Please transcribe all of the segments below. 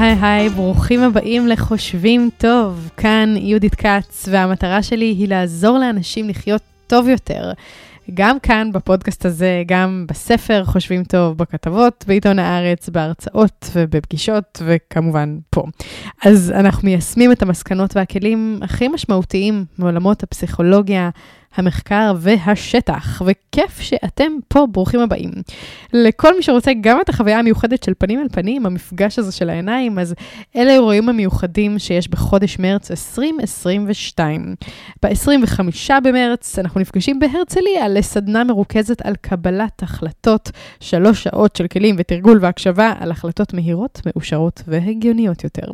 היי היי, ברוכים הבאים לחושבים טוב. כאן יהודית כץ, והמטרה שלי היא לעזור לאנשים לחיות טוב יותר. גם כאן בפודקאסט הזה, גם בספר חושבים טוב, בכתבות, בעיתון הארץ, בהרצאות ובפגישות, וכמובן פה. אז אנחנו מיישמים את המסקנות והכלים הכי משמעותיים מעולמות הפסיכולוגיה, המחקר והשטח, וכיף שאתם פה, ברוכים הבאים. לכל מי שרוצה גם את החוויה המיוחדת של פנים אל פנים, המפגש הזה של העיניים, אז אלה האירועים המיוחדים שיש בחודש מרץ 2022. ב-25 במרץ אנחנו נפגשים בהרצליה לסדנה מרוכזת על קבלת החלטות, שלוש שעות של כלים ותרגול והקשבה על החלטות מהירות, מאושרות והגיוניות יותר.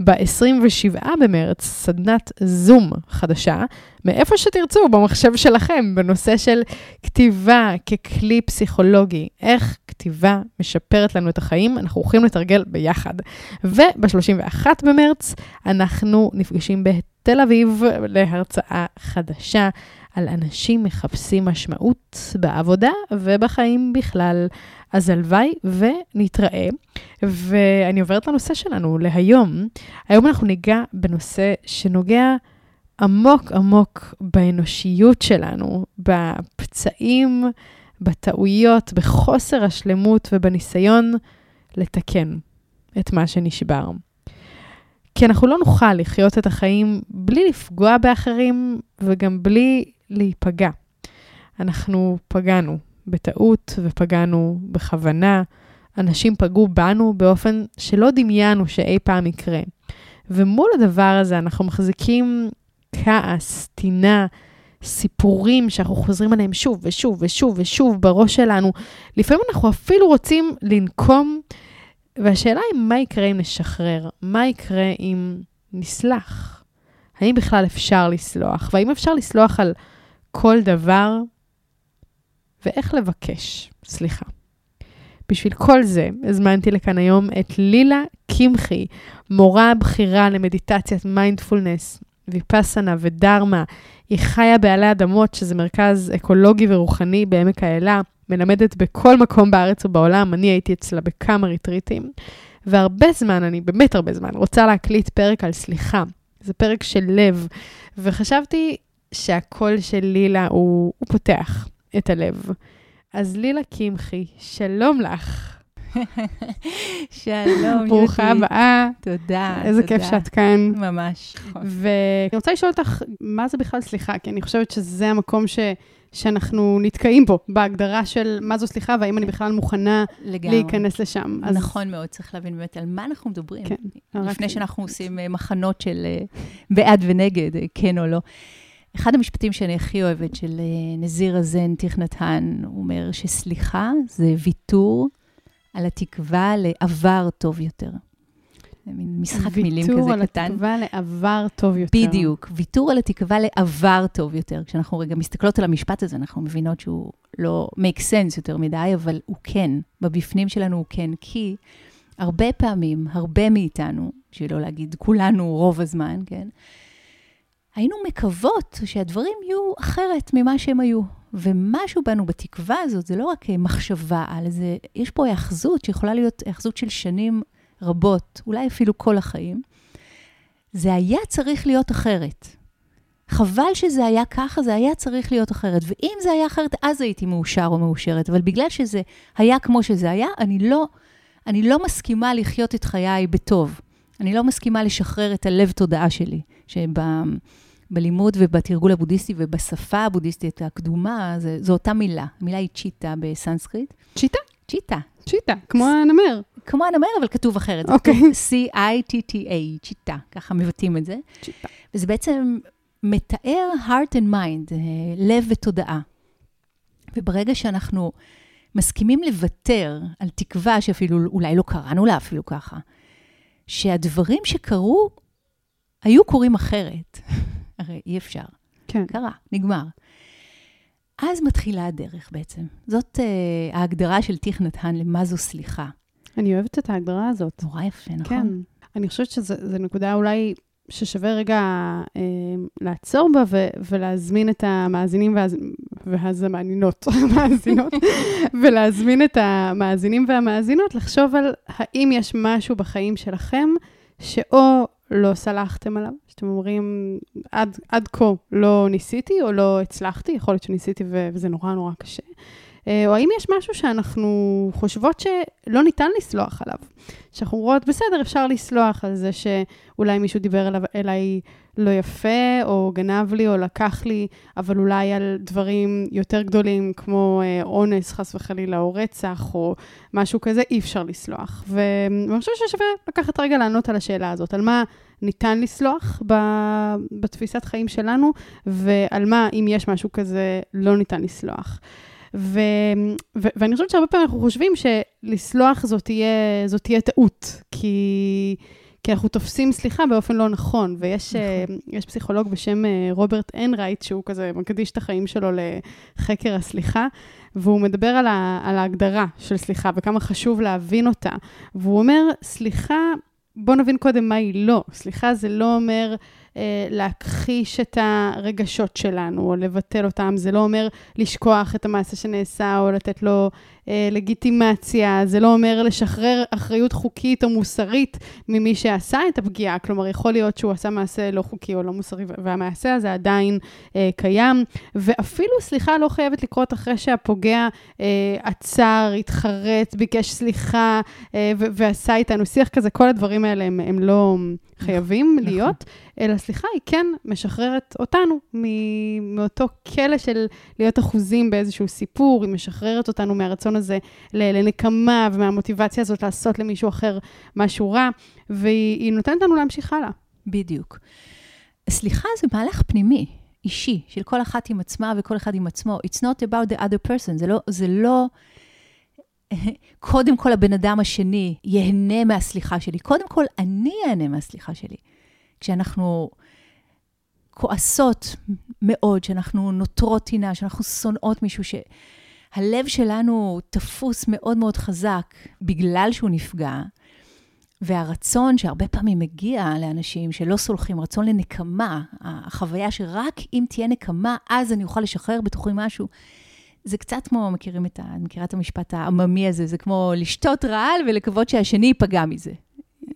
ב-27 במרץ, סדנת זום חדשה, מאיפה שתרצו, במחשב שלכם, בנושא של כתיבה ככלי פסיכולוגי. איך כתיבה משפרת לנו את החיים, אנחנו הולכים לתרגל ביחד. וב-31 במרץ אנחנו נפגשים בתל אביב להרצאה חדשה על אנשים מחפשים משמעות בעבודה ובחיים בכלל. אז הלוואי ונתראה. ואני עוברת לנושא שלנו להיום. היום אנחנו ניגע בנושא שנוגע עמוק עמוק באנושיות שלנו, בפצעים, בטעויות, בחוסר השלמות ובניסיון לתקן את מה שנשבר. כי אנחנו לא נוכל לחיות את החיים בלי לפגוע באחרים וגם בלי להיפגע. אנחנו פגענו בטעות ופגענו בכוונה. אנשים פגעו בנו באופן שלא דמיינו שאי פעם יקרה. ומול הדבר הזה אנחנו מחזיקים כעס, טינה, סיפורים שאנחנו חוזרים עליהם שוב ושוב ושוב ושוב בראש שלנו. לפעמים אנחנו אפילו רוצים לנקום, והשאלה היא מה יקרה אם נשחרר? מה יקרה אם נסלח? האם בכלל אפשר לסלוח? והאם אפשר לסלוח על כל דבר? ואיך לבקש סליחה. בשביל כל זה, הזמנתי לכאן היום את לילה קמחי, מורה בכירה למדיטציית מיינדפולנס, ויפסנה ודהרמה. היא חיה בעלי אדמות, שזה מרכז אקולוגי ורוחני בעמק האלה, מלמדת בכל מקום בארץ ובעולם, אני הייתי אצלה בכמה ריטריטים. והרבה זמן, אני באמת הרבה זמן, רוצה להקליט פרק על סליחה. זה פרק של לב, וחשבתי שהקול של לילה הוא, הוא פותח את הלב. אז לילה קמחי, שלום לך. שלום, ברוכה הבאה. תודה, איזה כיף שאת כאן. ממש. ואני רוצה לשאול אותך, מה זה בכלל סליחה? כי אני חושבת שזה המקום ש... שאנחנו נתקעים בו, בהגדרה של מה זו סליחה, והאם אני בכלל מוכנה לגמרי. להיכנס לשם. אז... נכון מאוד, צריך להבין באמת על מה אנחנו מדברים. כן. לפני שאנחנו עושים אה, מחנות של אה, בעד ונגד, אה, כן או לא. אחד המשפטים שאני הכי אוהבת של נזיר הזן, תיך נתן, הוא אומר שסליחה זה ויתור על התקווה לעבר טוב יותר. זה מין משחק מילים כזה קטן. ויתור על התקווה לעבר טוב יותר. בדיוק, ויתור על התקווה לעבר טוב יותר. כשאנחנו רגע מסתכלות על המשפט הזה, אנחנו מבינות שהוא לא make sense יותר מדי, אבל הוא כן, בבפנים שלנו הוא כן, כי הרבה פעמים, הרבה מאיתנו, בשביל לא להגיד כולנו רוב הזמן, כן? היינו מקוות שהדברים יהיו אחרת ממה שהם היו. ומשהו בנו בתקווה הזאת, זה לא רק מחשבה על זה, יש פה היאחזות שיכולה להיות היאחזות של שנים רבות, אולי אפילו כל החיים. זה היה צריך להיות אחרת. חבל שזה היה ככה, זה היה צריך להיות אחרת. ואם זה היה אחרת, אז הייתי מאושר או מאושרת. אבל בגלל שזה היה כמו שזה היה, אני לא, אני לא מסכימה לחיות את חיי בטוב. אני לא מסכימה לשחרר את הלב תודעה שלי, שבה... בלימוד ובתרגול הבודהיסטי ובשפה הבודהיסטית הקדומה, זה, זו אותה מילה. המילה היא צ'יטה בסנסקריט. צ'יטה? צ'יטה. צ'יטה, כמו הנמר. כמו הנמר, אבל כתוב אחרת. אוקיי. C-I-T-T-A, צ'יטה, ככה מבטאים את זה. צ'יטה. וזה בעצם מתאר heart and mind, אה, לב ותודעה. וברגע שאנחנו מסכימים לוותר על תקווה שאפילו אולי לא קראנו לה אפילו ככה, שהדברים שקרו היו קורים אחרת. הרי אי אפשר. כן. קרה, נגמר. אז מתחילה הדרך בעצם. זאת uh, ההגדרה של תיך נתן למה זו סליחה. אני אוהבת את ההגדרה הזאת. נורא יפה, נכון? כן. אני חושבת שזו נקודה אולי ששווה רגע אה, לעצור בה ו- ולהזמין את המאזינים והז... והזמנינות, המאזינות, ולהזמין את המאזינים והמאזינות לחשוב על האם יש משהו בחיים שלכם שאו לא סלחתם עליו, שאתם אומרים, עד, עד כה לא ניסיתי או לא הצלחתי, יכול להיות שניסיתי וזה נורא נורא קשה. אה, או האם יש משהו שאנחנו חושבות שלא ניתן לסלוח עליו? שאנחנו אומרות, בסדר, אפשר לסלוח על זה שאולי מישהו דיבר אליו, אליי לא יפה, או גנב לי, או לקח לי, אבל אולי על דברים יותר גדולים, כמו אה, אונס, חס וחלילה, או רצח, או משהו כזה, אי אפשר לסלוח. ואני חושבת ששווה לקחת רגע לענות על השאלה הזאת, על מה ניתן לסלוח בתפיסת חיים שלנו, ועל מה, אם יש משהו כזה, לא ניתן לסלוח. ו, ו, ואני חושבת שהרבה פעמים אנחנו חושבים שלסלוח זאת תהיה, זאת תהיה טעות, כי, כי אנחנו תופסים סליחה באופן לא נכון, ויש נכון. פסיכולוג בשם אה, רוברט אנרייט, שהוא כזה מקדיש את החיים שלו לחקר הסליחה, והוא מדבר על, ה, על ההגדרה של סליחה וכמה חשוב להבין אותה. והוא אומר, סליחה, בוא נבין קודם מה היא לא. סליחה זה לא אומר... אה, להכחיש את הרגשות שלנו, או לבטל אותם. זה לא אומר לשכוח את המעשה שנעשה, או לתת לו לגיטימציה. זה לא אומר לשחרר אחריות חוקית או מוסרית ממי שעשה את הפגיעה. כלומר, יכול להיות שהוא עשה מעשה לא חוקי או לא מוסרי, והמעשה הזה עדיין אה, קיים. ואפילו, סליחה, לא חייבת לקרות אחרי שהפוגע אה, עצר, התחרט, ביקש סליחה, אה, ועשה איתנו שיח כזה. כל הדברים האלה הם, הם לא חייבים נכון. להיות. אלא סליחה, היא כן משחררת אותנו מאותו כלא של להיות אחוזים באיזשהו סיפור, היא משחררת אותנו מהרצון הזה לנקמה ומהמוטיבציה הזאת לעשות למישהו אחר משהו רע, והיא נותנת לנו להמשיך הלאה. בדיוק. סליחה זה מהלך פנימי, אישי, של כל אחת עם עצמה וכל אחד עם עצמו. It's not about the other person, זה לא... זה לא... קודם כל הבן אדם השני ייהנה מהסליחה שלי, קודם כל אני אהנה מהסליחה שלי. כשאנחנו כועסות מאוד, שאנחנו נוטרות טינה, שאנחנו שונאות מישהו, שהלב שלנו תפוס מאוד מאוד חזק בגלל שהוא נפגע, והרצון שהרבה פעמים מגיע לאנשים שלא סולחים, רצון לנקמה, החוויה שרק אם תהיה נקמה, אז אני אוכל לשחרר בתוכי משהו. זה קצת כמו, מכירים את ה... מכירה את המשפט העממי הזה, זה כמו לשתות רעל ולקוות שהשני ייפגע מזה.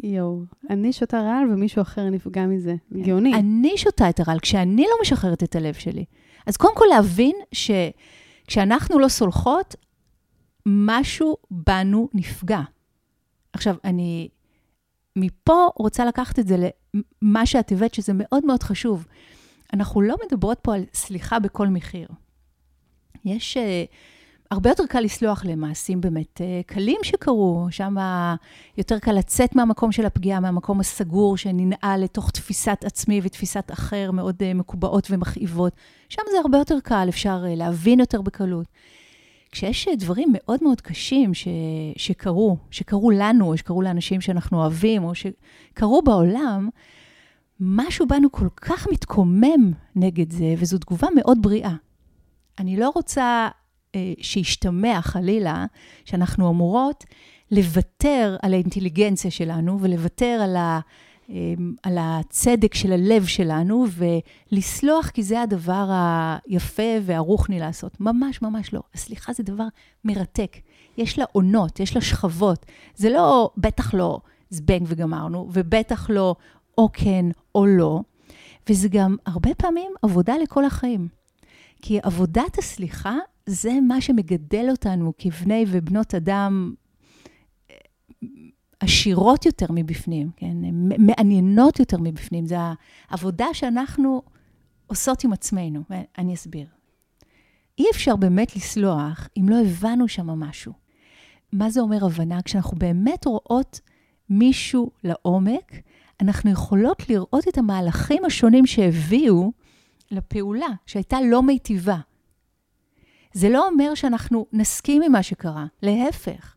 יואו, אני שותה רעל ומישהו אחר נפגע מזה. כן. גאוני. אני שותה את הרעל כשאני לא משחררת את הלב שלי. אז קודם כל להבין שכשאנחנו לא סולחות, משהו בנו נפגע. עכשיו, אני מפה רוצה לקחת את זה למה שאת הבאת, שזה מאוד מאוד חשוב. אנחנו לא מדברות פה על סליחה בכל מחיר. יש... Uh, הרבה יותר קל לסלוח למעשים באמת אה, קלים שקרו, שם יותר קל לצאת מהמקום של הפגיעה, מהמקום הסגור שננעל לתוך תפיסת עצמי ותפיסת אחר מאוד אה, מקובעות ומכאיבות. שם זה הרבה יותר קל, אפשר אה, להבין יותר בקלות. כשיש דברים מאוד מאוד קשים ש, שקרו, שקרו לנו, או שקרו לאנשים שאנחנו אוהבים, או שקרו בעולם, משהו בנו כל כך מתקומם נגד זה, וזו תגובה מאוד בריאה. אני לא רוצה שישתמע חלילה שאנחנו אמורות לוותר על האינטליגנציה שלנו ולוותר על, ה, אה, על הצדק של הלב שלנו ולסלוח כי זה הדבר היפה והרוחני לעשות. ממש ממש לא. הסליחה זה דבר מרתק. יש לה עונות, יש לה שכבות. זה לא, בטח לא זבנג וגמרנו, ובטח לא או כן או לא. וזה גם הרבה פעמים עבודה לכל החיים. כי עבודת הסליחה זה מה שמגדל אותנו כבני ובנות אדם אה, עשירות יותר מבפנים, כן? מעניינות יותר מבפנים. זו העבודה שאנחנו עושות עם עצמנו, ואני אסביר. אי אפשר באמת לסלוח אם לא הבנו שם משהו. מה זה אומר הבנה? כשאנחנו באמת רואות מישהו לעומק, אנחנו יכולות לראות את המהלכים השונים שהביאו לפעולה, שהייתה לא מיטיבה. זה לא אומר שאנחנו נסכים עם מה שקרה, להפך.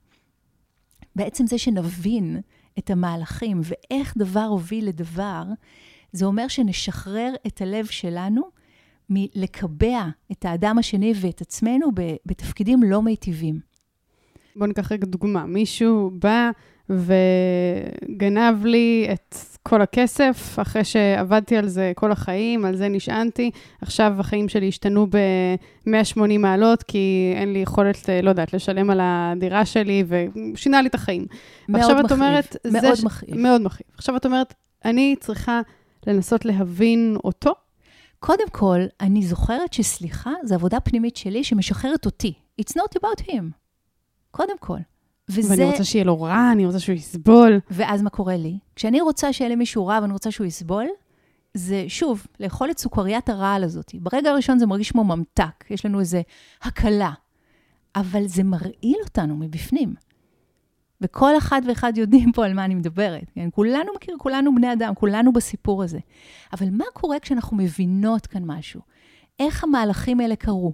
בעצם זה שנבין את המהלכים ואיך דבר הוביל לדבר, זה אומר שנשחרר את הלב שלנו מלקבע את האדם השני ואת עצמנו בתפקידים לא מיטיבים. בואו ניקח רגע דוגמה. מישהו בא וגנב לי את כל הכסף, אחרי שעבדתי על זה כל החיים, על זה נשענתי. עכשיו החיים שלי השתנו ב-180 מעלות, כי אין לי יכולת, אה, לא יודעת, לשלם על הדירה שלי, ושינה לי את החיים. מאוד את אומרת, מאוד ש- מכאיב. מאוד מכאיב. עכשיו את אומרת, אני צריכה לנסות להבין אותו. קודם כל, אני זוכרת שסליחה זו עבודה פנימית שלי שמשחררת אותי. It's not about him. קודם כל. וזה... ואני רוצה שיהיה לו רע, אני רוצה שהוא יסבול. ואז מה קורה לי? כשאני רוצה שיהיה למישהו רע ואני רוצה שהוא יסבול, זה שוב, לאכול את סוכריית הרעל הזאת. ברגע הראשון זה מרגיש כמו ממתק, יש לנו איזו הקלה, אבל זה מרעיל אותנו מבפנים. וכל אחד ואחד יודעים פה על מה אני מדברת. כן? כולנו מכירים, כולנו בני אדם, כולנו בסיפור הזה. אבל מה קורה כשאנחנו מבינות כאן משהו? איך המהלכים האלה קרו?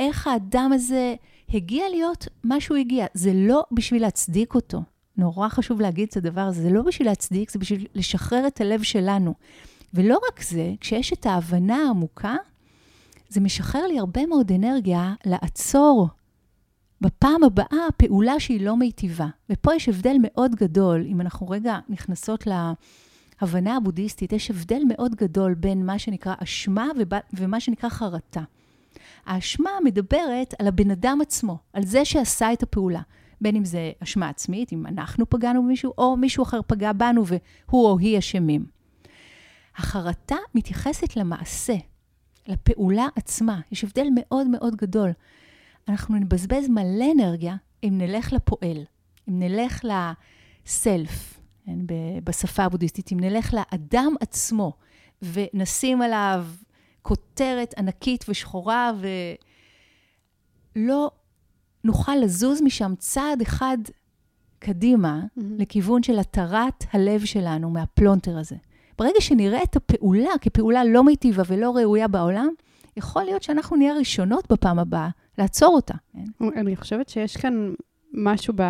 איך האדם הזה הגיע להיות מה שהוא הגיע? זה לא בשביל להצדיק אותו. נורא חשוב להגיד את הדבר הזה, זה לא בשביל להצדיק, זה בשביל לשחרר את הלב שלנו. ולא רק זה, כשיש את ההבנה העמוקה, זה משחרר לי הרבה מאוד אנרגיה לעצור בפעם הבאה פעולה שהיא לא מיטיבה. ופה יש הבדל מאוד גדול, אם אנחנו רגע נכנסות להבנה הבודהיסטית, יש הבדל מאוד גדול בין מה שנקרא אשמה ומה שנקרא חרטה. האשמה מדברת על הבן אדם עצמו, על זה שעשה את הפעולה. בין אם זה אשמה עצמית, אם אנחנו פגענו במישהו, או מישהו אחר פגע בנו והוא או היא אשמים. החרטה מתייחסת למעשה, לפעולה עצמה. יש הבדל מאוד מאוד גדול. אנחנו נבזבז מלא אנרגיה אם נלך לפועל, אם נלך לסלף, כן, בשפה הבודהיסטית, אם נלך לאדם עצמו ונשים עליו כותרת ענקית ושחורה ולא נוכל לזוז משם צעד אחד קדימה לכיוון של התרת הלב שלנו מהפלונטר הזה. ברגע שנראה את הפעולה כפעולה לא מיטיבה ולא ראויה בעולם, יכול להיות שאנחנו נהיה ראשונות בפעם הבאה לעצור אותה. כן? אני חושבת שיש כאן משהו, את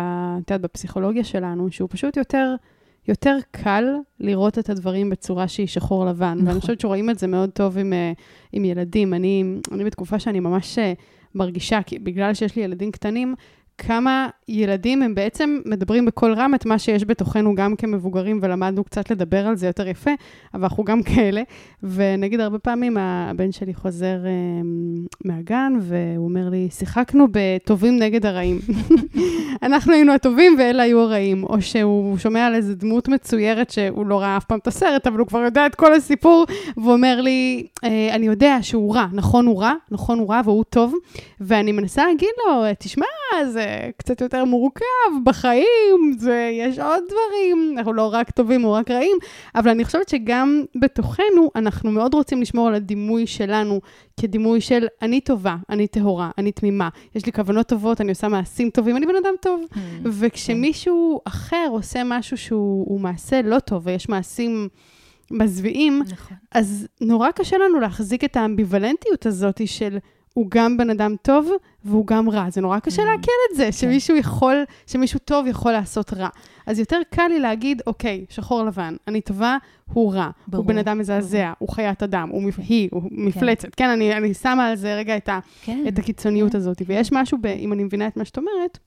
יודעת, בפסיכולוגיה שלנו, שהוא פשוט יותר, יותר קל לראות את הדברים בצורה שהיא שחור לבן. נכון. ואני חושבת שרואים את זה מאוד טוב עם, אה, עם ילדים. אני, אני בתקופה שאני ממש אה, מרגישה, כי בגלל שיש לי ילדים קטנים, כמה ילדים הם בעצם מדברים בקול רם את מה שיש בתוכנו גם כמבוגרים, ולמדנו קצת לדבר על זה יותר יפה, אבל אנחנו גם כאלה. ונגיד, הרבה פעמים הבן שלי חוזר אה, מהגן, והוא אומר לי, שיחקנו בטובים נגד הרעים. אנחנו היינו הטובים ואלה היו הרעים. או שהוא שומע על איזו דמות מצוירת שהוא לא ראה אף פעם את הסרט, אבל הוא כבר יודע את כל הסיפור, והוא אומר לי, אה, אני יודע שהוא רע, נכון הוא רע, נכון הוא רע והוא טוב, ואני מנסה להגיד לו, תשמע, זה קצת יותר מורכב בחיים, זה, יש עוד דברים, אנחנו לא רק טובים או רק רעים, אבל אני חושבת שגם בתוכנו, אנחנו מאוד רוצים לשמור על הדימוי שלנו כדימוי של אני טובה, אני טהורה, אני תמימה, יש לי כוונות טובות, אני עושה מעשים טובים, אני בן אדם טוב. וכשמישהו אחר עושה משהו שהוא הוא מעשה לא טוב, ויש מעשים מזוויעים, נכון. אז נורא קשה לנו להחזיק את האמביוולנטיות הזאת של הוא גם בן אדם טוב והוא גם רע. זה נורא קשה Mm. לעכל את זה, שמישהו יכול, שמישהו טוב יכול לעשות רע. אז יותר קל לי להגיד, אוקיי, שחור לבן, אני טובה, הוא רע. ברור, הוא בן אדם מזעזע, הוא חיית אדם, הוא מפ... היא, הוא מפלצת. כן, אני, אני שמה על זה רגע את, ה, כן. את הקיצוניות כן. הזאת. ויש משהו, ב, אם אני מבינה את מה שאת אומרת,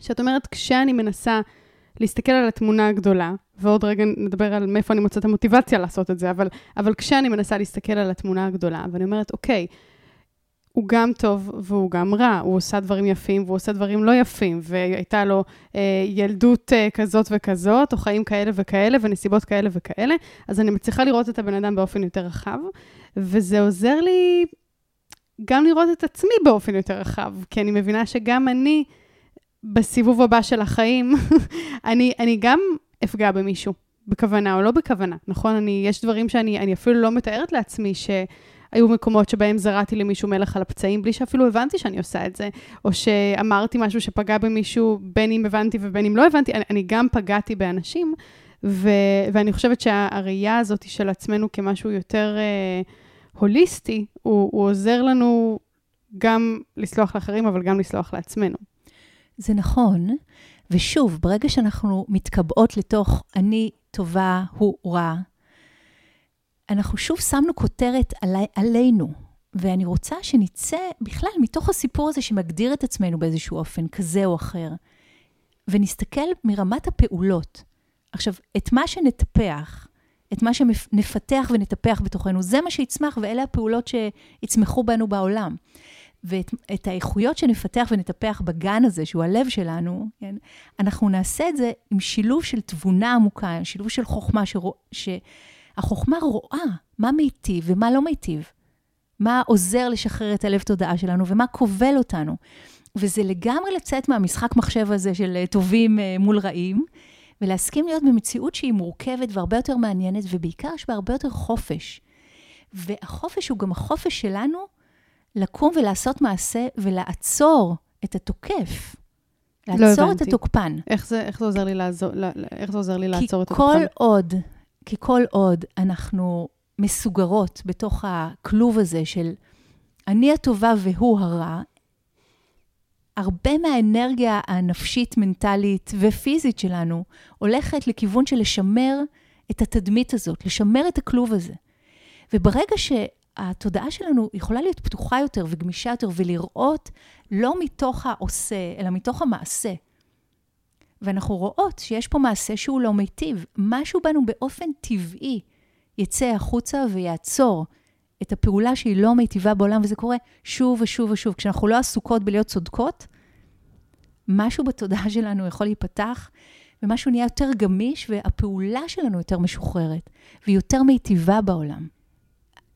שאת אומרת, כשאני מנסה להסתכל על התמונה הגדולה, ועוד רגע נדבר על מאיפה אני מוצאת את המוטיבציה לעשות את זה, אבל, אבל כשאני מנסה להסתכל על התמונה הגדולה, ואני אומרת, אוקיי, הוא גם טוב והוא גם רע, הוא עושה דברים יפים והוא עושה דברים לא יפים, והייתה לו אה, ילדות אה, כזאת וכזאת, או חיים כאלה וכאלה, ונסיבות כאלה וכאלה, אז אני מצליחה לראות את הבן אדם באופן יותר רחב, וזה עוזר לי גם לראות את עצמי באופן יותר רחב, כי אני מבינה שגם אני, בסיבוב הבא של החיים, אני, אני גם אפגע במישהו, בכוונה או לא בכוונה, נכון? אני, יש דברים שאני אני אפילו לא מתארת לעצמי שהיו מקומות שבהם זרעתי למישהו מלח על הפצעים, בלי שאפילו הבנתי שאני עושה את זה, או שאמרתי משהו שפגע במישהו, בין אם הבנתי ובין אם לא הבנתי, אני, אני גם פגעתי באנשים, ו, ואני חושבת שהראייה הזאת של עצמנו כמשהו יותר אה, הוליסטי, הוא, הוא עוזר לנו גם לסלוח לאחרים, אבל גם לסלוח לעצמנו. זה נכון, ושוב, ברגע שאנחנו מתקבעות לתוך אני טובה, הוא רע, אנחנו שוב שמנו כותרת עלי, עלינו, ואני רוצה שנצא בכלל מתוך הסיפור הזה שמגדיר את עצמנו באיזשהו אופן כזה או אחר, ונסתכל מרמת הפעולות עכשיו, את מה שנטפח, את מה שנפתח ונטפח בתוכנו, זה מה שיצמח, ואלה הפעולות שיצמחו בנו בעולם. ואת האיכויות שנפתח ונטפח בגן הזה, שהוא הלב שלנו, כן, אנחנו נעשה את זה עם שילוב של תבונה עמוקה, שילוב של חוכמה, שרוא, שהחוכמה רואה מה מיטיב ומה לא מיטיב, מה עוזר לשחרר את הלב תודעה שלנו ומה כובל אותנו. וזה לגמרי לצאת מהמשחק מחשב הזה של אה, טובים אה, מול רעים, ולהסכים להיות במציאות שהיא מורכבת והרבה יותר מעניינת, ובעיקר יש בה הרבה יותר חופש. והחופש הוא גם החופש שלנו לקום ולעשות מעשה ולעצור את התוקף. לא לעצור הבנתי. את התוקפן. איך זה, איך זה עוזר לי לעזור, לא, לא, איך זה עוזר לי לעצור את כי כל התוקפן? עוד, כי כל עוד אנחנו מסוגרות בתוך הכלוב הזה של אני הטובה והוא הרע, הרבה מהאנרגיה הנפשית, מנטלית ופיזית שלנו הולכת לכיוון של לשמר את התדמית הזאת, לשמר את הכלוב הזה. וברגע שהתודעה שלנו יכולה להיות פתוחה יותר וגמישה יותר ולראות לא מתוך העושה, אלא מתוך המעשה. ואנחנו רואות שיש פה מעשה שהוא לא מיטיב. משהו בנו באופן טבעי יצא החוצה ויעצור את הפעולה שהיא לא מיטיבה בעולם, וזה קורה שוב ושוב ושוב. כשאנחנו לא עסוקות בלהיות צודקות, משהו בתודעה שלנו יכול להיפתח, ומשהו נהיה יותר גמיש, והפעולה שלנו יותר משוחררת, והיא יותר מיטיבה בעולם.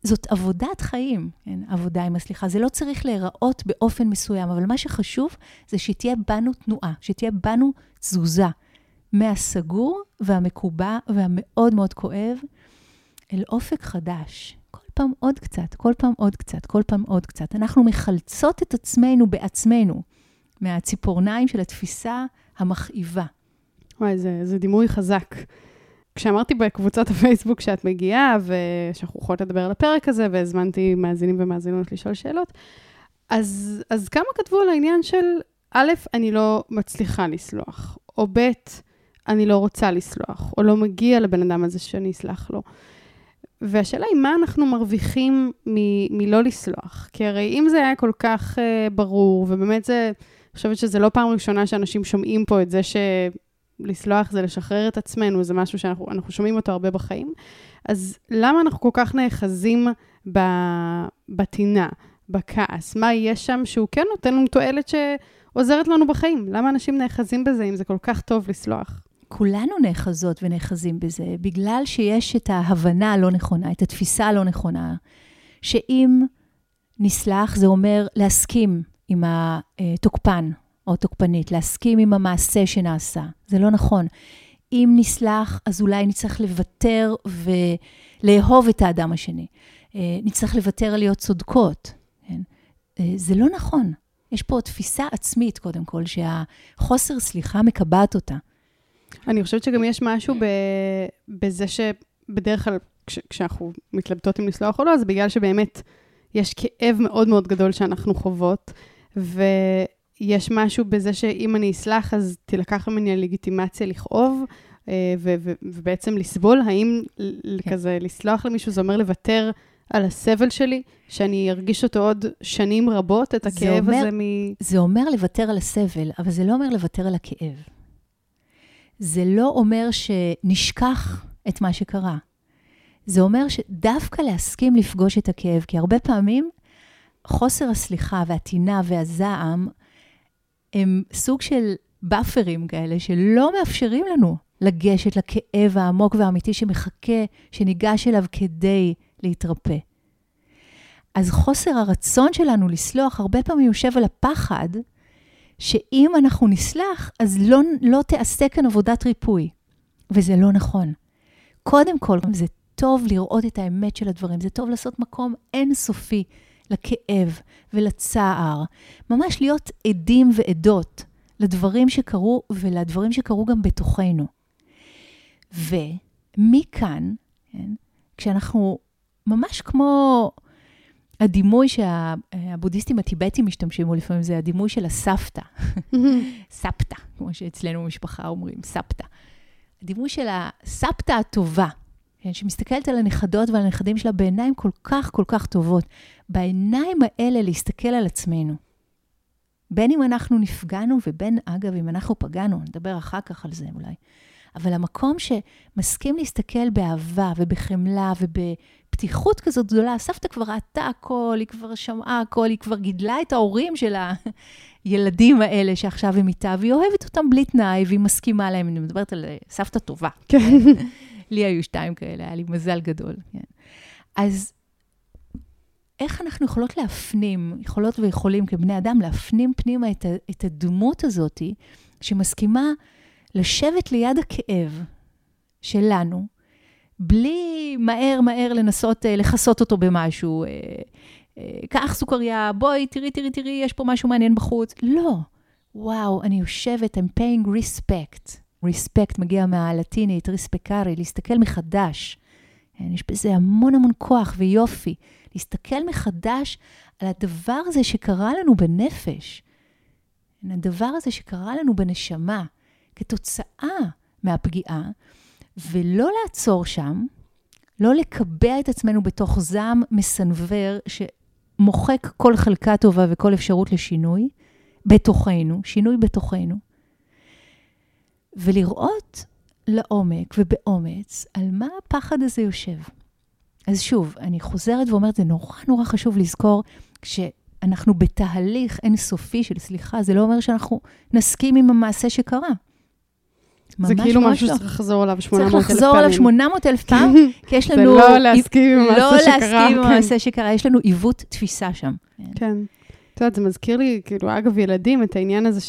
זאת עבודת חיים, כן? עבודה עם הסליחה. זה לא צריך להיראות באופן מסוים, אבל מה שחשוב זה שתהיה בנו תנועה, שתהיה בנו תזוזה מהסגור והמקובע והמאוד מאוד כואב אל אופק חדש. כל פעם עוד קצת, כל פעם עוד קצת, כל פעם עוד קצת. אנחנו מחלצות את עצמנו בעצמנו מהציפורניים של התפיסה המכאיבה. וואי, זה, זה דימוי חזק. כשאמרתי בקבוצת הפייסבוק שאת מגיעה, ושאנחנו יכולות לדבר על הפרק הזה, והזמנתי מאזינים ומאזינות לשאול שאלות, אז, אז כמה כתבו על העניין של, א', אני לא מצליחה לסלוח, או ב', אני לא רוצה לסלוח, או לא מגיע לבן אדם הזה שאני אסלח לו. והשאלה היא, מה אנחנו מרוויחים מ- מלא לסלוח? כי הרי אם זה היה כל כך uh, ברור, ובאמת זה, אני חושבת שזה לא פעם ראשונה שאנשים שומעים פה את זה ש... לסלוח זה לשחרר את עצמנו, זה משהו שאנחנו אנחנו שומעים אותו הרבה בחיים. אז למה אנחנו כל כך נאחזים בטינה, בכעס? מה יש שם שהוא כן נותן לנו תועלת שעוזרת לנו בחיים? למה אנשים נאחזים בזה אם זה כל כך טוב לסלוח? כולנו נאחזות ונאחזים בזה, בגלל שיש את ההבנה הלא נכונה, את התפיסה הלא נכונה, שאם נסלח זה אומר להסכים עם התוקפן או תוקפנית, להסכים עם המעשה שנעשה. זה לא נכון. אם נסלח, אז אולי נצטרך לוותר ולאהוב את האדם השני. נצטרך לוותר על להיות צודקות. כן? זה לא נכון. יש פה תפיסה עצמית, קודם כל, שהחוסר סליחה מקבעת אותה. אני חושבת שגם יש משהו ב... בזה שבדרך כלל, כש... כשאנחנו מתלבטות אם לסלוח או לא, זה בגלל שבאמת יש כאב מאוד מאוד גדול שאנחנו חוות, ויש משהו בזה שאם אני אסלח, אז תילקח ממני הלגיטימציה לכאוב, ו- ו- ובעצם לסבול. האם כן. כזה לסלוח למישהו זה אומר לוותר על הסבל שלי, שאני ארגיש אותו עוד שנים רבות, את הכאב אומר, הזה מ... זה אומר לוותר על הסבל, אבל זה לא אומר לוותר על הכאב. זה לא אומר שנשכח את מה שקרה. זה אומר שדווקא להסכים לפגוש את הכאב, כי הרבה פעמים חוסר הסליחה והטינה והזעם הם סוג של באפרים כאלה שלא מאפשרים לנו לגשת לכאב העמוק והאמיתי שמחכה, שניגש אליו כדי להתרפא. אז חוסר הרצון שלנו לסלוח הרבה פעמים יושב על הפחד שאם אנחנו נסלח, אז לא, לא תעשה כאן עבודת ריפוי. וזה לא נכון. קודם כל, זה טוב לראות את האמת של הדברים, זה טוב לעשות מקום אינסופי לכאב ולצער, ממש להיות עדים ועדות לדברים שקרו ולדברים שקרו גם בתוכנו. ומכאן, כן, כשאנחנו ממש כמו הדימוי שהבודהיסטים הטיבטים משתמשים בו לפעמים, זה הדימוי של הסבתא. סבתא, כמו שאצלנו במשפחה אומרים, סבתא. הדימוי של הסבתא הטובה, כן, שמסתכלת על הנכדות ועל הנכדים שלה בעיניים כל כך כל כך טובות. בעיניים האלה להסתכל על עצמנו. בין אם אנחנו נפגענו ובין, אגב, אם אנחנו פגענו, נדבר אחר כך על זה אולי. אבל המקום שמסכים להסתכל באהבה ובחמלה ובפתיחות כזאת גדולה, סבתא כבר ראתה הכל, היא כבר שמעה הכל, היא כבר גידלה את ההורים של הילדים האלה שעכשיו הם איתה, והיא אוהבת אותם בלי תנאי, והיא מסכימה להם. אני מדברת על סבתא טובה. כן. לי היו שתיים כאלה, היה לי מזל גדול. כן. אז איך אנחנו יכולות להפנים, יכולות ויכולים כבני אדם, להפנים פנימה את, את הדמות הזאת, שמסכימה לשבת ליד הכאב שלנו, בלי מהר מהר לנסות uh, לכסות אותו במשהו. Uh, uh, קח סוכריה, בואי, תראי, תראי, תראי, יש פה משהו מעניין בחוץ. לא. וואו, אני יושבת, I'm paying respect. Respect מגיע מהלטינית, ריספקארי, להסתכל מחדש. יש בזה המון המון כוח ויופי. להסתכל מחדש על הדבר הזה שקרה לנו בנפש, הדבר הזה שקרה לנו בנשמה, כתוצאה מהפגיעה, ולא לעצור שם, לא לקבע את עצמנו בתוך זעם מסנוור שמוחק כל חלקה טובה וכל אפשרות לשינוי בתוכנו, שינוי בתוכנו, ולראות לעומק ובאומץ על מה הפחד הזה יושב. אז שוב, אני חוזרת ואומרת, זה נורא נורא חשוב לזכור, כשאנחנו בתהליך אינסופי של סליחה, זה לא אומר שאנחנו נסכים עם המעשה שקרה. זה כאילו משהו לא. שצריך לחזור עליו 800 אלף פעמים. צריך לחזור עליו 800 אלף פעם, כי יש לנו... זה לא להסכים עם המעשה לא שקרה. לא להסכים עם כן. המעשה שקרה, יש לנו עיוות תפיסה שם. כן. את יודעת, זה מזכיר לי, כאילו, אגב, ילדים, את העניין הזה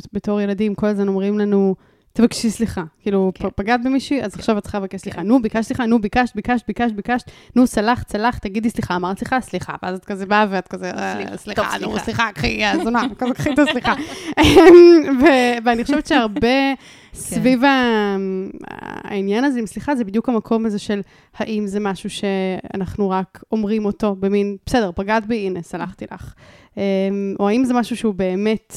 שבתור ילדים כל הזמן אומרים לנו, תבקשי סליחה. כאילו, כן. פגעת במישהי, אז כן. עכשיו את צריכה לבקש סליחה. כן. נו, ביקשת סליחה, נו, ביקשת, ביקשת, ביקשת, ביקשת, נו, סלחת, סלחת, תגידי סליחה, אמרת סליחה, סליחה. ואז את כזה באה ואת כזה, אה, סליחה, נו, סליחה, קחי, הזונה, כזה קחי את הסליחה. ואני חושבת שהרבה כן. סביב העניין הזה עם סליחה, זה בדיוק המקום הזה של האם זה משהו שאנחנו רק אומרים אותו במין, בסדר, פגעת בי, הנה, סלחתי לך. אמ, או האם זה משהו שהוא באמת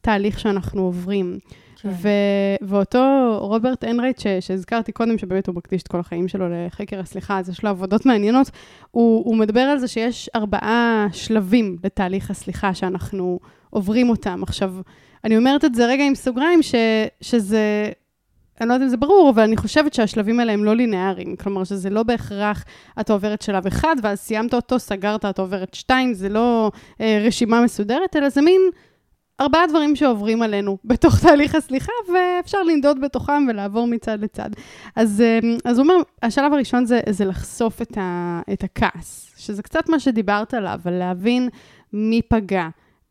תהליך שאנחנו עוברים. כן. ו- ואותו רוברט אנרייט, ש- שהזכרתי קודם, שבאמת הוא מקדיש את כל החיים שלו לחקר הסליחה, אז יש לו עבודות מעניינות, הוא, הוא מדבר על זה שיש ארבעה שלבים לתהליך הסליחה שאנחנו עוברים אותם. עכשיו, אני אומרת את זה רגע עם סוגריים, ש- שזה... אני לא יודעת אם זה ברור, אבל אני חושבת שהשלבים האלה הם לא לינאריים. כלומר, שזה לא בהכרח אתה עוברת שלב אחד, ואז סיימת אותו, סגרת, אתה עוברת שתיים, זה לא אה, רשימה מסודרת, אלא זה מין ארבעה דברים שעוברים עלינו בתוך תהליך הסליחה, ואפשר לנדוד בתוכם ולעבור מצד לצד. אז, אמ, אז הוא אומר, השלב הראשון זה, זה לחשוף את, ה, את הכעס, שזה קצת מה שדיברת עליו, על להבין מי פגע,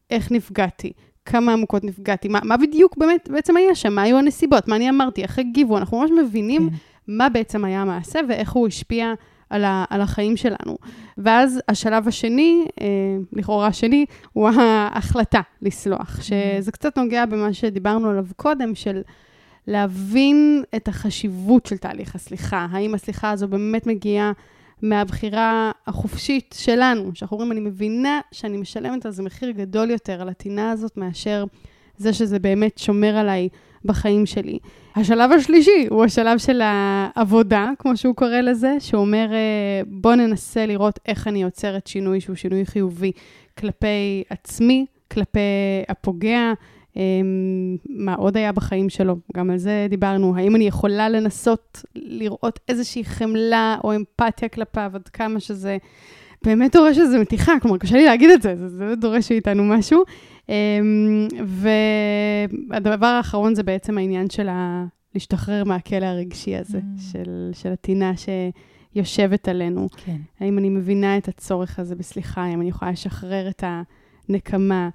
איך נפגעתי, כמה עמוקות נפגעתי, מה, מה בדיוק באמת בעצם היה שם, מה היו הנסיבות, מה אני אמרתי, איך הגיבו, אנחנו ממש מבינים כן. מה בעצם היה המעשה ואיך הוא השפיע על, ה, על החיים שלנו. ואז השלב השני, אה, לכאורה השני, הוא ההחלטה לסלוח, mm-hmm. שזה קצת נוגע במה שדיברנו עליו קודם, של להבין את החשיבות של תהליך הסליחה. האם הסליחה הזו באמת מגיעה מהבחירה החופשית שלנו, שאנחנו אומרים, אני מבינה שאני משלמת על זה מחיר גדול יותר, על הטינה הזאת, מאשר זה שזה באמת שומר עליי בחיים שלי. השלב השלישי הוא השלב של העבודה, כמו שהוא קורא לזה, שהוא אומר, אה, בוא ננסה לראות איך אני יוצרת שינוי שהוא שינוי חיובי כלפי עצמי, כלפי הפוגע, אמ, מה עוד היה בחיים שלו, גם על זה דיברנו. האם אני יכולה לנסות לראות איזושהי חמלה או אמפתיה כלפיו, עד כמה שזה באמת דורש איזו מתיחה, כלומר, קשה לי להגיד את זה, זה, זה דורש מאיתנו משהו. אמ, והדבר האחרון זה בעצם העניין של ה... להשתחרר מהכלא הרגשי הזה, mm. של, של הטינה שיושבת עלינו. כן. האם אני מבינה את הצורך הזה בסליחה? האם אני יכולה לשחרר את הנקמה?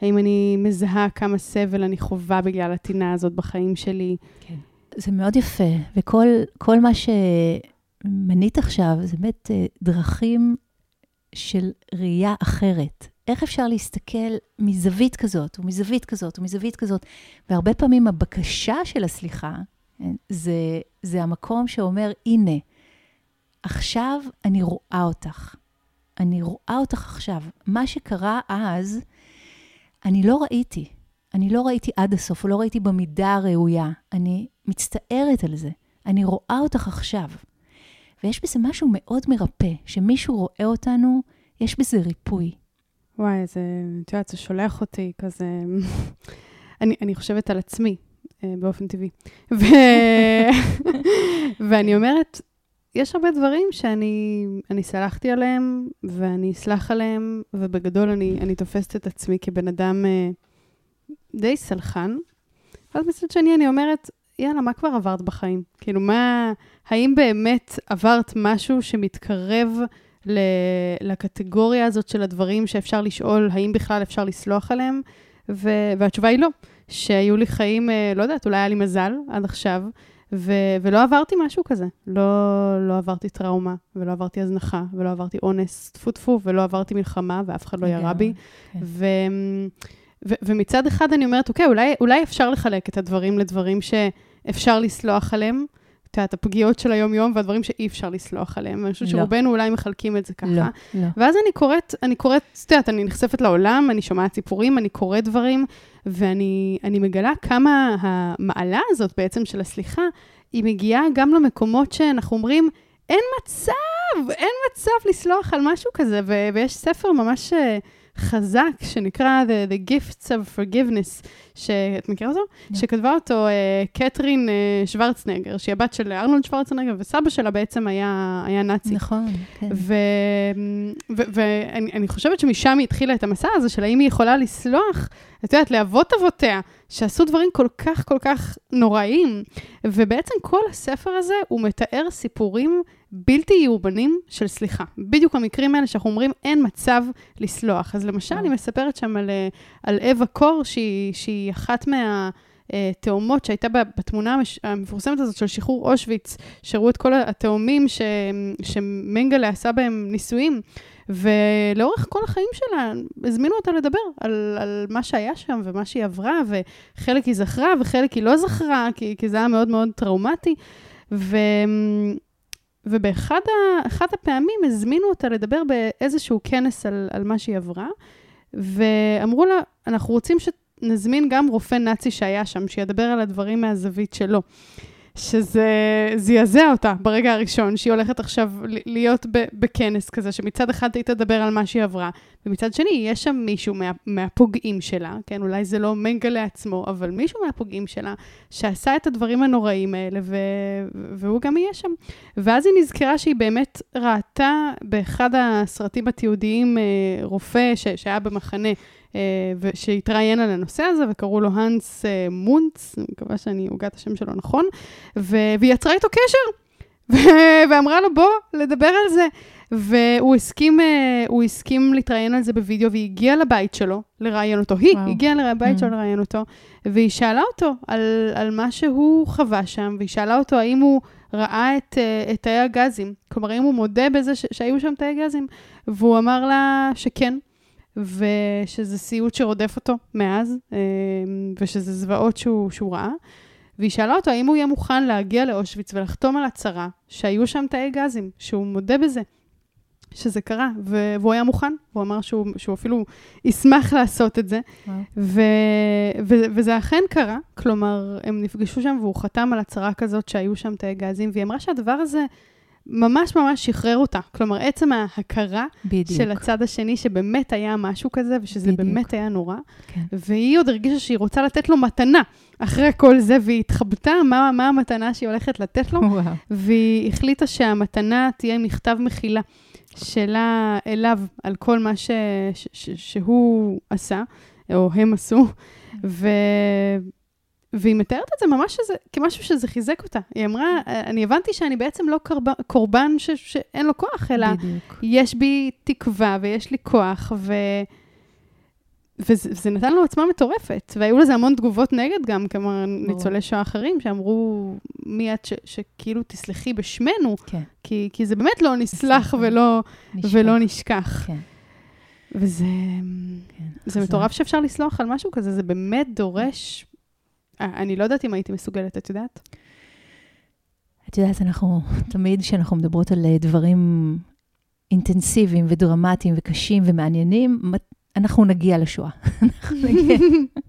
האם אני מזהה כמה סבל אני חווה בגלל הטינה הזאת בחיים שלי? כן. זה מאוד יפה, וכל מה שמנית עכשיו, זה באמת אה, דרכים של ראייה אחרת. איך אפשר להסתכל מזווית כזאת, ומזווית כזאת, ומזווית כזאת? והרבה פעמים הבקשה של הסליחה, כן, זה, זה המקום שאומר, הנה, עכשיו אני רואה אותך. אני רואה אותך עכשיו. מה שקרה אז, אני לא ראיתי. אני לא ראיתי עד הסוף, לא ראיתי במידה הראויה. אני מצטערת על זה. אני רואה אותך עכשיו. ויש בזה משהו מאוד מרפא, שמישהו רואה אותנו, יש בזה ריפוי. וואי, זה, את יודעת, זה שולח אותי כזה... אני, אני חושבת על עצמי. אה, באופן טבעי. ו... ואני אומרת, יש הרבה דברים שאני אני סלחתי עליהם, ואני אסלח עליהם, ובגדול אני, אני תופסת את עצמי כבן אדם אה, די סלחן. ואז מצד שני אני אומרת, יאללה, מה כבר עברת בחיים? כאילו, מה, האם באמת עברת משהו שמתקרב לקטגוריה הזאת של הדברים שאפשר לשאול, האם בכלל אפשר לסלוח עליהם? ו, והתשובה היא לא. שהיו לי חיים, אה, לא יודעת, אולי היה לי מזל עד עכשיו, ו- ולא עברתי משהו כזה. לא, לא עברתי טראומה, ולא עברתי הזנחה, ולא עברתי אונס, טפו טפו, ולא עברתי מלחמה, ואף אחד לא ירה בי. כן. ו- ו- ומצד אחד אני אומרת, אוקיי, אולי, אולי אפשר לחלק את הדברים לדברים שאפשר לסלוח עליהם. את יודעת, הפגיעות של היום-יום והדברים שאי אפשר לסלוח עליהם. ואני חושבת לא. שרובנו אולי מחלקים את זה ככה. לא, לא. ואז אני קוראת, אני קוראת, את יודעת, אני נחשפת לעולם, אני שומעת סיפורים, אני קוראת דברים, ואני מגלה כמה המעלה הזאת בעצם של הסליחה, היא מגיעה גם למקומות שאנחנו אומרים, אין מצב, אין מצב לסלוח על משהו כזה, ו- ויש ספר ממש אה, חזק שנקרא The, The Gifts of Forgiveness, שאת מכירה אותו? Yeah. שכתבה אותו uh, קתרין uh, שוורצנגר, שהיא הבת של ארנולד שוורצנגר, וסבא שלה בעצם היה, היה נאצי. נכון, כן. ואני חושבת שמשם היא התחילה את המסע הזה של האם היא יכולה לסלוח, את יודעת, לאבות אבותיה, שעשו דברים כל כך כל כך נוראים. ובעצם כל הספר הזה, הוא מתאר סיפורים בלתי יאובנים של סליחה. בדיוק המקרים האלה שאנחנו אומרים, אין מצב לסלוח. אז למשל, היא מספרת שם על, אה, על אווה קור, שהיא, שהיא אחת מה... תאומות שהייתה בתמונה המפורסמת הזאת של שחרור אושוויץ, שראו את כל התאומים ש... שמנגלה עשה בהם ניסויים, ולאורך כל החיים שלה הזמינו אותה לדבר על, על מה שהיה שם ומה שהיא עברה, וחלק היא זכרה וחלק היא לא זכרה, כי, כי זה היה מאוד מאוד טראומטי. ו... ובאחד ה, הפעמים הזמינו אותה לדבר באיזשהו כנס על, על מה שהיא עברה, ואמרו לה, אנחנו רוצים שנזמין גם רופא נאצי שהיה שם, שידבר על הדברים מהזווית שלו. שזה זעזע אותה ברגע הראשון, שהיא הולכת עכשיו להיות בכנס כזה, שמצד אחד היא תדבר על מה שהיא עברה, ומצד שני, יש שם מישהו מה, מהפוגעים שלה, כן, אולי זה לא מנגלה עצמו, אבל מישהו מהפוגעים שלה, שעשה את הדברים הנוראים האלה, ו, והוא גם יהיה שם. ואז היא נזכרה שהיא באמת ראתה באחד הסרטים התיעודיים אה, רופא ש, שהיה במחנה, שהתראיין על הנושא הזה, וקראו לו הנס אה, מונץ, אני מקווה שאני הוגה את השם שלו נכון, והיא יצרה איתו קשר, ואמרה לו, בוא, לדבר על זה. והוא הסכים, אה, הוא הסכים להתראיין על זה בווידאו, והיא הגיעה לבית שלו לראיין אותו. היא וואו. הגיעה לבית mm. שלו לראיין אותו, והיא שאלה אותו על, על מה שהוא חווה שם, והיא שאלה אותו האם הוא ראה את, את תאי הגזים. כלומר, האם הוא מודה בזה ש, שהיו שם תאי גזים, והוא אמר לה שכן, ושזה סיוט שרודף אותו מאז, אה, ושזה זוועות שהוא, שהוא ראה. והיא שאלה אותו האם הוא יהיה מוכן להגיע לאושוויץ ולחתום על הצהרה שהיו שם תאי גזים, שהוא מודה בזה, שזה קרה, והוא היה מוכן, הוא אמר שהוא, שהוא אפילו ישמח לעשות את זה, ו, ו, וזה אכן קרה, כלומר, הם נפגשו שם והוא חתם על הצהרה כזאת שהיו שם תאי גזים, והיא אמרה שהדבר הזה... ממש ממש שחרר אותה. כלומר, עצם ההכרה בדיוק. של הצד השני, שבאמת היה משהו כזה, ושזה בדיוק. באמת היה נורא, כן. והיא עוד הרגישה שהיא רוצה לתת לו מתנה אחרי כל זה, והיא התחבטה מה, מה המתנה שהיא הולכת לתת לו, וואו. והיא החליטה שהמתנה תהיה מכתב מחילה שלה אליו, על כל מה ש, ש, ש, שהוא עשה, או הם עשו, ו... והיא מתארת את זה ממש שזה, כמשהו שזה חיזק אותה. היא אמרה, אני הבנתי שאני בעצם לא קרבן, קורבן ש, שאין לו כוח, אלא בדיוק. יש בי תקווה ויש לי כוח, ו... וזה, וזה נתן לו עוצמה מטורפת. והיו לזה המון תגובות נגד גם, כלומר, ניצולי שואה אחרים, שאמרו, מי את ש, שכאילו תסלחי בשמנו, כן. כי, כי זה באמת לא נסלח ולא נשכח. ולא נשכח. כן. וזה כן, זה מטורף שאפשר לסלוח על משהו כזה, זה באמת דורש אני לא יודעת אם הייתי מסוגלת, את יודעת? את יודעת, אנחנו, תמיד כשאנחנו מדברות על אה, דברים אינטנסיביים ודרמטיים וקשים ומעניינים, אנחנו נגיע לשואה. אנחנו נגיע,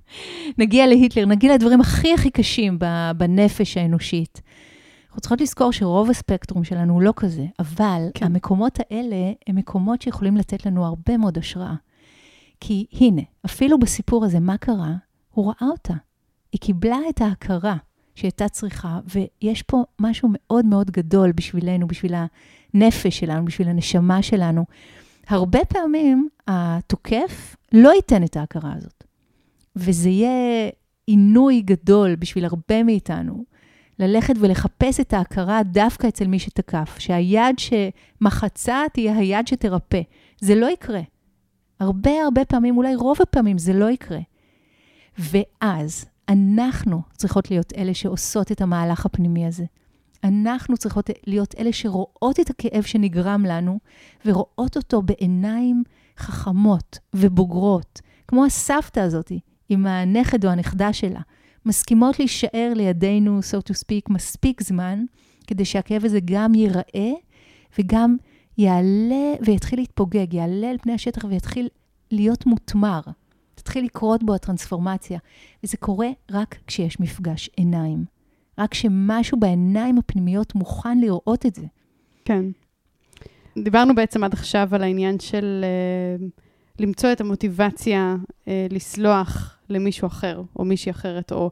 נגיע להיטלר, נגיע לדברים הכי הכי קשים בנפש האנושית. אנחנו צריכות לזכור שרוב הספקטרום שלנו הוא לא כזה, אבל כן. המקומות האלה הם מקומות שיכולים לתת לנו הרבה מאוד השראה. כי הנה, אפילו בסיפור הזה, מה קרה? הוא ראה אותה. היא קיבלה את ההכרה שהייתה צריכה, ויש פה משהו מאוד מאוד גדול בשבילנו, בשביל הנפש שלנו, בשביל הנשמה שלנו. הרבה פעמים התוקף לא ייתן את ההכרה הזאת, וזה יהיה עינוי גדול בשביל הרבה מאיתנו, ללכת ולחפש את ההכרה דווקא אצל מי שתקף, שהיד שמחצה תהיה היד שתרפא. זה לא יקרה. הרבה הרבה פעמים, אולי רוב הפעמים, זה לא יקרה. ואז אנחנו צריכות להיות אלה שעושות את המהלך הפנימי הזה. אנחנו צריכות להיות אלה שרואות את הכאב שנגרם לנו, ורואות אותו בעיניים חכמות ובוגרות, כמו הסבתא הזאת עם הנכד או הנכדה שלה, מסכימות להישאר לידינו, so to speak, מספיק זמן, כדי שהכאב הזה גם ייראה וגם יעלה ויתחיל להתפוגג, יעלה על פני השטח ויתחיל להיות מותמר. תתחיל לקרות בו הטרנספורמציה. וזה קורה רק כשיש מפגש עיניים. רק כשמשהו בעיניים הפנימיות מוכן לראות את זה. כן. דיברנו בעצם עד עכשיו על העניין של uh, למצוא את המוטיבציה uh, לסלוח למישהו אחר, או מישהי אחרת, או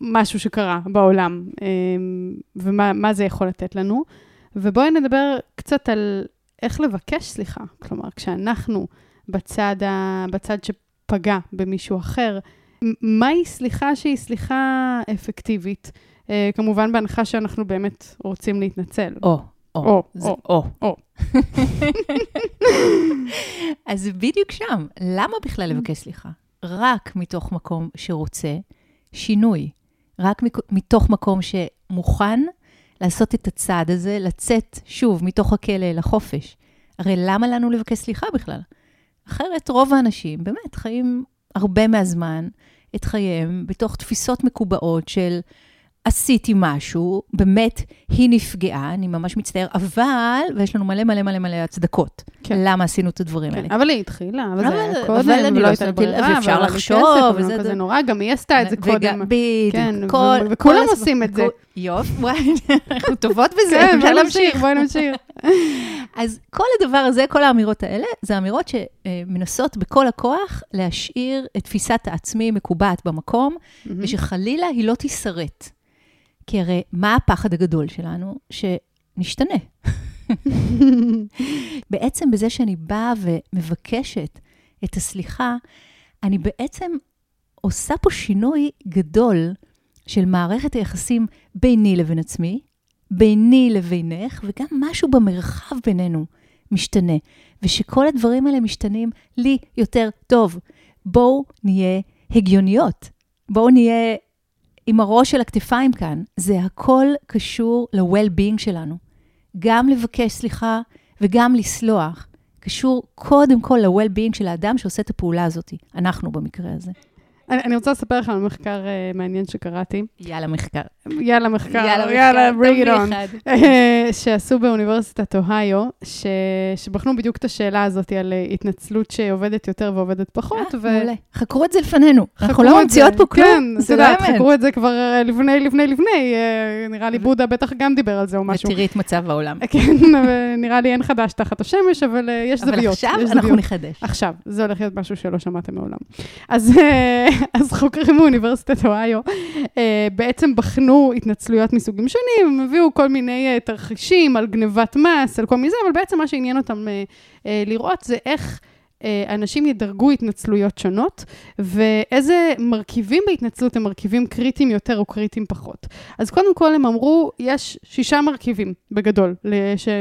משהו שקרה בעולם, uh, ומה זה יכול לתת לנו. ובואי נדבר קצת על איך לבקש סליחה. כלומר, כשאנחנו בצד, ה, בצד שפגע במישהו אחר, מהי סליחה שהיא סליחה אפקטיבית? Uh, כמובן בהנחה שאנחנו באמת רוצים להתנצל. או, או, או, זה או, או. אז בדיוק שם, למה בכלל לבקש סליחה? רק מתוך מקום שרוצה שינוי, רק מתוך מקום שמוכן לעשות את הצעד הזה, לצאת שוב מתוך הכלא לחופש. הרי למה לנו לבקש סליחה בכלל? אחרת רוב האנשים באמת חיים הרבה מהזמן את חייהם בתוך תפיסות מקובעות של עשיתי משהו, באמת היא נפגעה, אני ממש מצטער, אבל, ויש לנו מלא מלא מלא מלא הצדקות. כן. למה עשינו את הדברים האלה. כן, אבל היא התחילה, אבל זה אבל- היה אבל קודם, אני ולא לא הייתה ברירה, ואפשר ועלה לי לחשוב, אבל וזה- כזה נורא, גם היא עשתה את זה קודם. בדיוק. כן, כל- וכולם עושים את זה. יופי, וואי, אנחנו טובות בזה, כן, אפשר בואי נמשיך. בואי נמשיך. אז כל הדבר הזה, כל האמירות האלה, זה אמירות שמנסות בכל הכוח להשאיר את תפיסת העצמי מקובעת במקום, ושחלילה היא לא תישרט. כי הרי מה הפחד הגדול שלנו? שנשתנה. בעצם בזה שאני באה ומבקשת את הסליחה, אני בעצם עושה פה שינוי גדול של מערכת היחסים ביני לבין עצמי, ביני לבינך, וגם משהו במרחב בינינו משתנה. ושכל הדברים האלה משתנים לי יותר טוב. בואו נהיה הגיוניות. בואו נהיה עם הראש על הכתפיים כאן. זה הכל קשור ל-well-being שלנו. גם לבקש סליחה וגם לסלוח. קשור קודם כל ל-well-being של האדם שעושה את הפעולה הזאת. אנחנו במקרה הזה. אני אני רוצה לספר לך על מחקר אה, מעניין שקראתי. יאללה, מחקר. יאללה מחקר, יאללה, bring it on. שעשו באוניברסיטת אוהיו, ש... שבחנו בדיוק את השאלה הזאת על אה, התנצלות שעובדת יותר ועובדת פחות. אה, מעולה. חקרו את זה לפנינו. אנחנו לא ממציאות. פה כלום. כן, את זה לא יודעת. חקרו את זה כבר אה, לפני, לפני, לפני. אה, נראה לי בודה בטח גם דיבר על זה או משהו. ותראי את מצב העולם. כן, נראה לי אין חדש תחת השמש, אבל יש אבל זוויות. עכשיו יש אנחנו. נחדש. עכשיו, זה הולך להיות משהו שלא שמעתם מעולם. אז, אז חוקרים מאוניברסיטת אוהיו אה, בעצם בחנו התנצלויות מסוגים שונים, הם הביאו כל מיני אה, תרחישים על גנבת מס, על כל מיני זה, אבל בעצם מה שעניין אותם אה, אה, לראות זה איך... אנשים ידרגו התנצלויות שונות, ואיזה מרכיבים בהתנצלות הם מרכיבים קריטיים יותר או קריטיים פחות. אז קודם כל הם אמרו, יש שישה מרכיבים בגדול,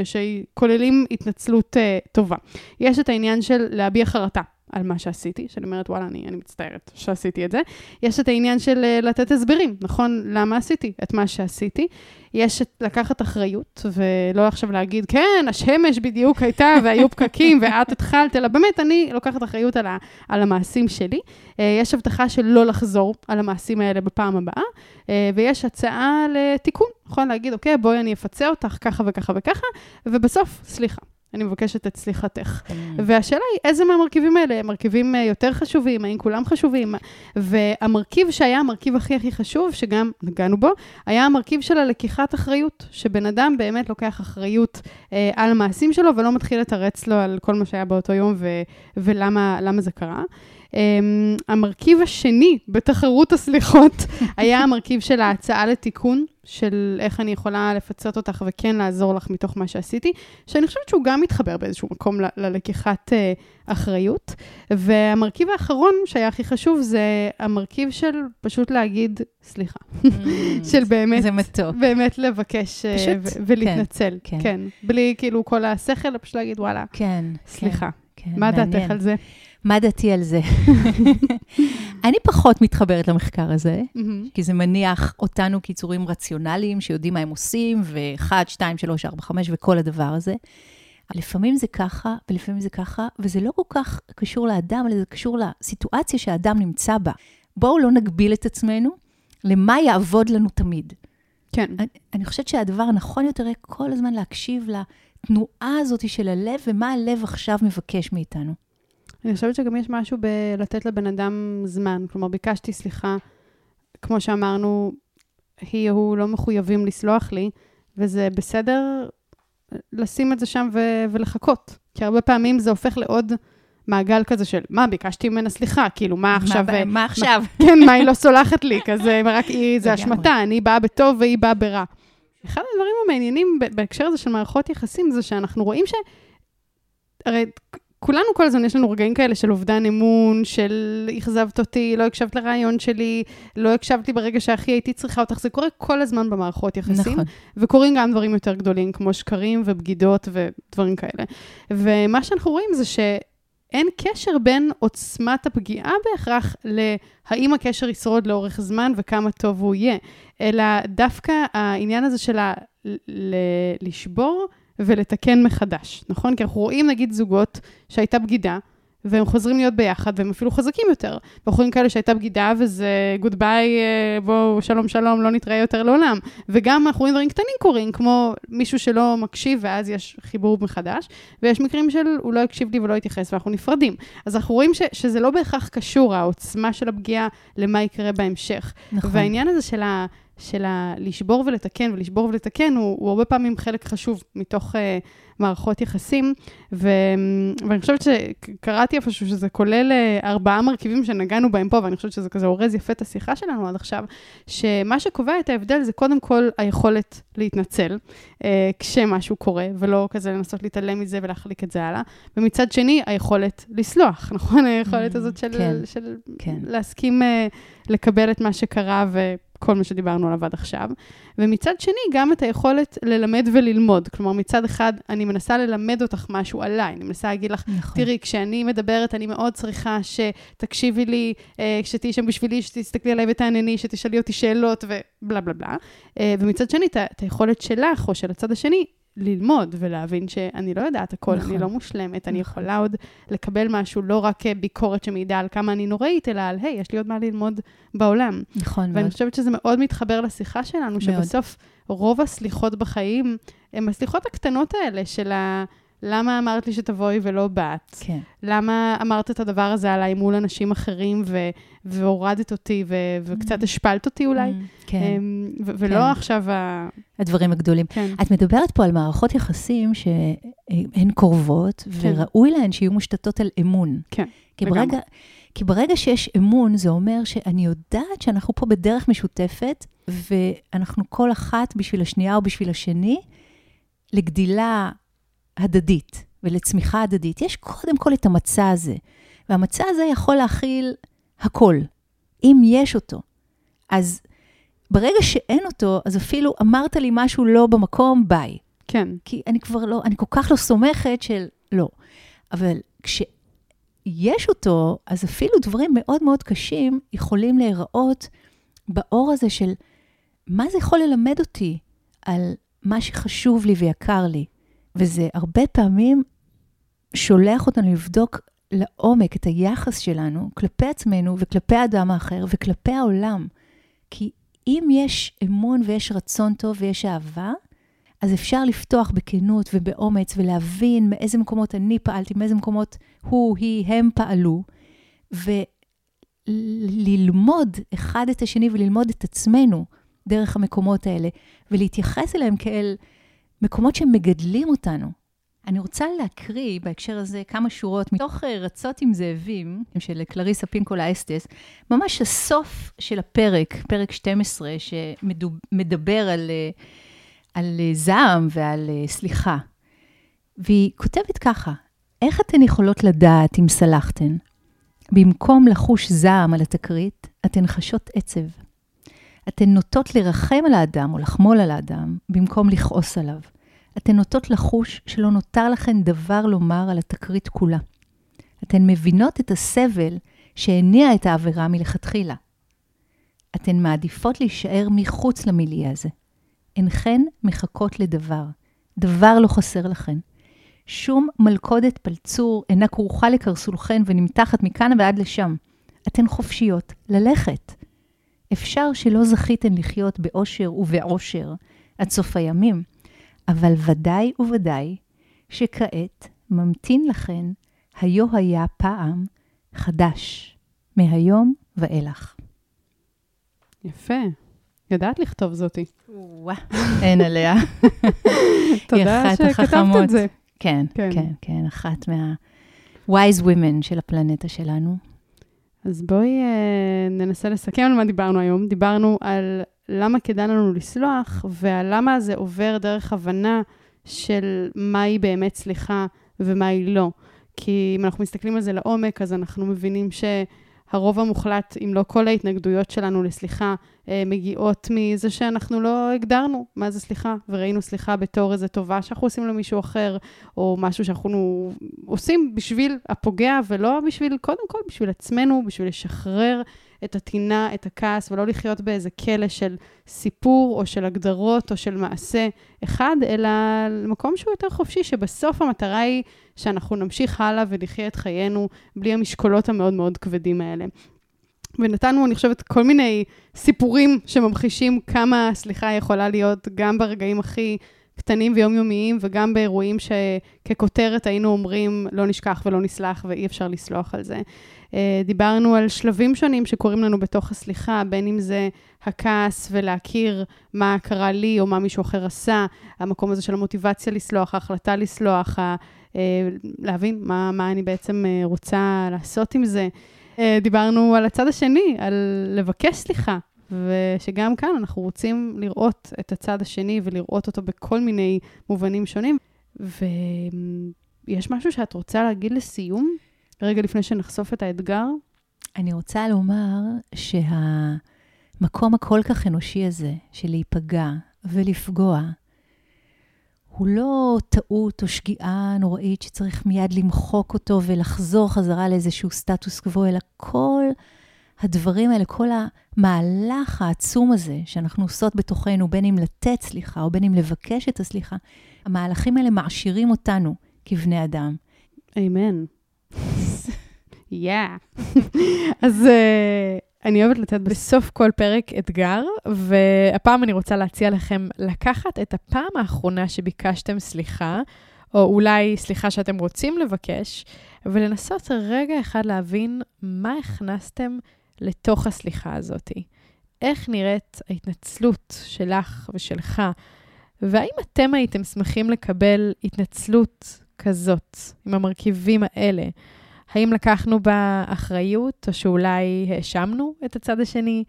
שכוללים התנצלות אה, טובה. יש את העניין של להביע חרטה. על מה שעשיתי, שאני אומרת, וואלה, אני, אני מצטערת שעשיתי את זה. יש את העניין של uh, לתת הסברים, נכון? למה עשיתי את מה שעשיתי. יש את לקחת אחריות, ולא עכשיו להגיד, כן, השמש בדיוק הייתה, והיו פקקים, ואת התחלת, אלא באמת, אני לוקחת אחריות על, ה, על המעשים שלי. Uh, יש הבטחה של לא לחזור על המעשים האלה בפעם הבאה, uh, ויש הצעה לתיקון, נכון? להגיד, אוקיי, בואי אני אפצה אותך ככה וככה וככה, ובסוף, סליחה. אני מבקשת את סליחתך. והשאלה היא, איזה מהמרכיבים האלה הם מרכיבים אה, יותר חשובים? האם כולם חשובים? והמרכיב שהיה המרכיב הכי הכי חשוב, שגם נגענו בו, היה המרכיב של הלקיחת אחריות, שבן אדם באמת לוקח אחריות אה, על המעשים שלו ולא מתחיל לתרץ לו על כל מה שהיה באותו יום ו- ולמה למה זה קרה. אמ, המרכיב השני בתחרות הסליחות היה המרכיב של ההצעה לתיקון, של איך אני יכולה לפצות אותך וכן לעזור לך מתוך מה שעשיתי, שאני חושבת שהוא גם מתחבר באיזשהו מקום ל- ללקיחת uh, אחריות. והמרכיב האחרון, שהיה הכי חשוב, זה המרכיב של פשוט להגיד סליחה. של באמת, זה מתוק. באמת לבקש אה, פשוט, ו- ולהתנצל. כן. כן. בלי כאילו כל השכל, פשוט להגיד, וואלה, כן. סליחה. כן, מה. דעתך על זה? מה דעתי על זה? אני פחות מתחברת למחקר הזה, מהמם. כי זה מניח אותנו כיצורים רציונליים שיודעים מה הם עושים, ו-1, 2, 3, 4, 5 וכל הדבר הזה. לפעמים זה ככה, ולפעמים זה ככה, וזה לא כל כך קשור לאדם, אלא זה קשור לסיטואציה שהאדם נמצא בה. בואו לא נגביל את עצמנו למה יעבוד לנו תמיד. כן. אני, אני חושבת שהדבר הנכון יותר יהיה כל הזמן להקשיב לתנועה הזאת של הלב, ומה הלב עכשיו מבקש מאיתנו. אני חושבת שגם יש משהו בלתת לבן אדם זמן. כלומר, ביקשתי סליחה, כמו שאמרנו, היא או הוא לא מחויבים לסלוח לי, וזה בסדר לשים את זה שם ו- ולחכות. כי הרבה פעמים זה הופך לעוד מעגל כזה של, מה, ביקשתי ממנה סליחה, כאילו, מה עכשיו... מה, מה עכשיו? כן, מה היא לא סולחת לי, כזה, רק היא, זה. אשמתה, אני באה בטוב והיא באה ברע. אחד הדברים המעניינים בהקשר הזה של מערכות יחסים, זה שאנחנו רואים ש... הרי כולנו כל הזמן, יש לנו רגעים כאלה של אובדן אמון, של אכזבת אותי, לא הקשבת לרעיון שלי, לא הקשבת לי ברגע שהכי הייתי צריכה אותך, זה קורה כל הזמן במערכות יחסים. נכון. וקורים גם דברים יותר גדולים, כמו שקרים ובגידות ודברים כאלה. ומה שאנחנו רואים זה שאין קשר בין עוצמת הפגיעה בהכרח להאם הקשר ישרוד לאורך זמן וכמה טוב הוא יהיה, אלא דווקא העניין הזה של ה- ל- לשבור ולתקן מחדש, נכון? כי אנחנו רואים נגיד זוגות שהייתה בגידה, והם חוזרים להיות ביחד, והם אפילו חזקים יותר. ואנחנו רואים כאלה שהייתה בגידה, וזה גוד ביי, בואו, שלום שלום, לא נתראה יותר לעולם. וגם אנחנו רואים דברים קטנים קורים, כמו מישהו שלא מקשיב, ואז יש חיבור מחדש, ויש מקרים של הוא לא הקשיב לי ולא התייחס, ואנחנו נפרדים. אז אנחנו רואים ש, שזה לא בהכרח קשור, העוצמה של הפגיעה, למה יקרה בהמשך. נכון. והעניין הזה של ה... של. לשבור ולתקן ולשבור ולתקן, הוא, הוא הרבה פעמים חלק חשוב מתוך uh, מערכות יחסים, ו... ואני חושבת שקראתי איפשהו שזה כולל uh, ארבעה מרכיבים שנגענו בהם פה, ואני חושבת שזה כזה אורז יפה את השיחה שלנו עד עכשיו, שמה שקובע את ההבדל זה קודם כל היכולת להתנצל uh, כשמשהו קורה, ולא כזה לנסות להתעלם מזה ולהחליק את זה הלאה, ומצד שני, היכולת לסלוח, נכון? היכולת Mm, הזאת של, כן, של כן. להסכים uh, לקבל את מה שקרה ו... כל מה שדיברנו עליו עד עכשיו. ומצד שני, גם את היכולת ללמד וללמוד. כלומר, מצד אחד, אני מנסה ללמד אותך משהו עליי. אני מנסה להגיד לך, נכון. תראי, כשאני מדברת, אני מאוד צריכה שתקשיבי לי, אה, שתהיי שם בשבילי, שתסתכלי עליי ותענני, שתשאלי אותי שאלות ובלה בלה בלה. אה, ומצד שני, את היכולת שלך, או של הצד השני, ללמוד ולהבין שאני לא יודעת הכל, נכון. אני לא מושלמת, אני נכון. יכולה עוד לקבל משהו, לא רק אה, ביקורת שמעידה על כמה אני נוראית, אלא על, היי, יש לי עוד מה ללמוד בעולם. נכון ואני מאוד. חושבת שזה מאוד מתחבר לשיחה שלנו, שבסוף רוב הסליחות בחיים הן הסליחות הקטנות האלה של ה... למה אמרת לי שתבואי ולא באת? כן. למה אמרת את הדבר הזה עליי מול אנשים אחרים ו- והורדת אותי ו- וקצת השפלת אותי אולי? Mm, כן, אמ, ו- כן. ולא עכשיו ה... הדברים הגדולים. כן. את מדברת פה על מערכות יחסים שהן קרובות, כן. וראוי להן שיהיו מושתתות על אמון. כן, כי לגמרי. ברגע, כי ברגע שיש אמון, זה אומר שאני יודעת שאנחנו פה בדרך משותפת, ואנחנו כל אחת בשביל השנייה או בשביל השני, לגדילה הדדית ולצמיחה הדדית. יש קודם כל את המצע הזה, והמצע הזה יכול להכיל הכל, אם יש אותו. אז ברגע שאין אותו, אז אפילו אמרת לי משהו לא במקום, ביי. כן, כי אני כבר לא, אני כל כך לא סומכת של לא. אבל כשיש אותו, אז אפילו דברים מאוד מאוד קשים יכולים להיראות באור הזה של מה זה יכול ללמד אותי על מה שחשוב לי ויקר לי. וזה הרבה פעמים שולח אותנו לבדוק לעומק את היחס שלנו כלפי עצמנו וכלפי האדם האחר וכלפי העולם. כי אם יש אמון ויש רצון טוב ויש אהבה, אז אפשר לפתוח בכנות ובאומץ ולהבין מאיזה מקומות אני פעלתי, מאיזה מקומות הוא, היא, הם פעלו, וללמוד אחד את השני וללמוד את עצמנו דרך המקומות האלה, ולהתייחס אליהם כאל מקומות שמגדלים אותנו, אני רוצה להקריא בהקשר הזה כמה שורות מתוך אה, רצות עם זאבים של קלריסה פינקולה אסטס, ממש הסוף של הפרק, פרק 12, שמדבר על, אה, על אה, זעם ועל סליחה. והיא כותבת ככה, איך אתן יכולות לדעת אם סלחתן? במקום לחוש זעם על התקרית, אתן חשות עצב. אתן נוטות לרחם על האדם או לחמול על האדם, במקום לכעוס עליו. אתן נוטות לחוש שלא נותר לכן דבר לומר על התקרית כולה. אתן מבינות את הסבל שהניע את העבירה מלכתחילה. אתן מעדיפות להישאר מחוץ למיליה הזה. אינכן מחכות לדבר. דבר לא חסר לכן. שום מלכודת פלצור אינה כרוכה לקרסולכן ונמתחת מכאן ועד לשם. אתן חופשיות ללכת. אפשר שלא זכיתן לחיות באושר ובעושר עד סוף הימים, אבל ודאי וודאי שכעת ממתין לכן היו היה פעם חדש, מהיום ואילך. יפה. יודעת לכתוב זאתי. וואה, אין עליה. תודה שכתבת את זה. כן, כן, כן, כן, אחת מה-wise women של הפלנטה שלנו. אז בואי אה, ננסה לסכם על מה דיברנו היום. דיברנו על למה כדאי לנו לסלוח, ועל למה זה עובר דרך הבנה של מהי באמת סליחה ומה היא לא. כי אם אנחנו מסתכלים על זה לעומק, אז אנחנו מבינים ש... הרוב המוחלט, אם לא כל ההתנגדויות שלנו לסליחה, מגיעות מזה שאנחנו לא הגדרנו מה זה סליחה, וראינו סליחה בתור איזו טובה שאנחנו עושים למישהו אחר, או משהו שאנחנו עושים בשביל הפוגע, ולא בשביל, קודם כל, בשביל עצמנו, בשביל לשחרר את הטינה, את הכעס, ולא לחיות באיזה כלא של סיפור או של הגדרות או של מעשה אחד, אלא למקום שהוא יותר חופשי, שבסוף המטרה היא שאנחנו נמשיך הלאה ונחיה את חיינו בלי המשקולות המאוד מאוד כבדים האלה. ונתנו, אני חושבת, כל מיני סיפורים שממחישים כמה סליחה יכולה להיות גם ברגעים הכי קטנים ויומיומיים, וגם באירועים שככותרת היינו אומרים, לא נשכח ולא נסלח ואי אפשר לסלוח על זה. אה, דיברנו על שלבים שונים שקורים לנו בתוך הסליחה, בין אם זה הכעס ולהכיר מה קרה לי או מה מישהו אחר עשה, המקום הזה של המוטיבציה לסלוח, ההחלטה לסלוח, אה, להבין מה, מה אני בעצם אה, רוצה לעשות עם זה. דיברנו על הצד השני, על לבקש סליחה, ושגם כאן אנחנו רוצים לראות את הצד השני ולראות אותו בכל מיני מובנים שונים. ויש משהו שאת רוצה להגיד לסיום? רגע לפני שנחשוף את האתגר? אני רוצה לומר שהמקום הכל כך אנושי הזה של להיפגע ולפגוע, הוא לא טעות או שגיאה נוראית שצריך מיד למחוק אותו ולחזור חזרה לאיזשהו סטטוס קוו, אלא כל הדברים האלה, כל המהלך העצום הזה שאנחנו עושות בתוכנו, בין אם לתת סליחה או בין אם לבקש את הסליחה, המהלכים האלה מעשירים אותנו כבני אדם. אמן. יאה. אז uh, אני אוהבת לתת בסוף כל פרק אתגר, והפעם אני רוצה להציע לכם לקחת את הפעם האחרונה שביקשתם סליחה, או אולי סליחה שאתם רוצים לבקש, ולנסות רגע אחד להבין מה הכנסתם לתוך הסליחה הזאת. איך נראית ההתנצלות שלך ושלך, והאם אתם הייתם שמחים לקבל התנצלות כזאת, עם המרכיבים האלה? האם לקחנו בה אחריות, או שאולי האשמנו את הצד השני?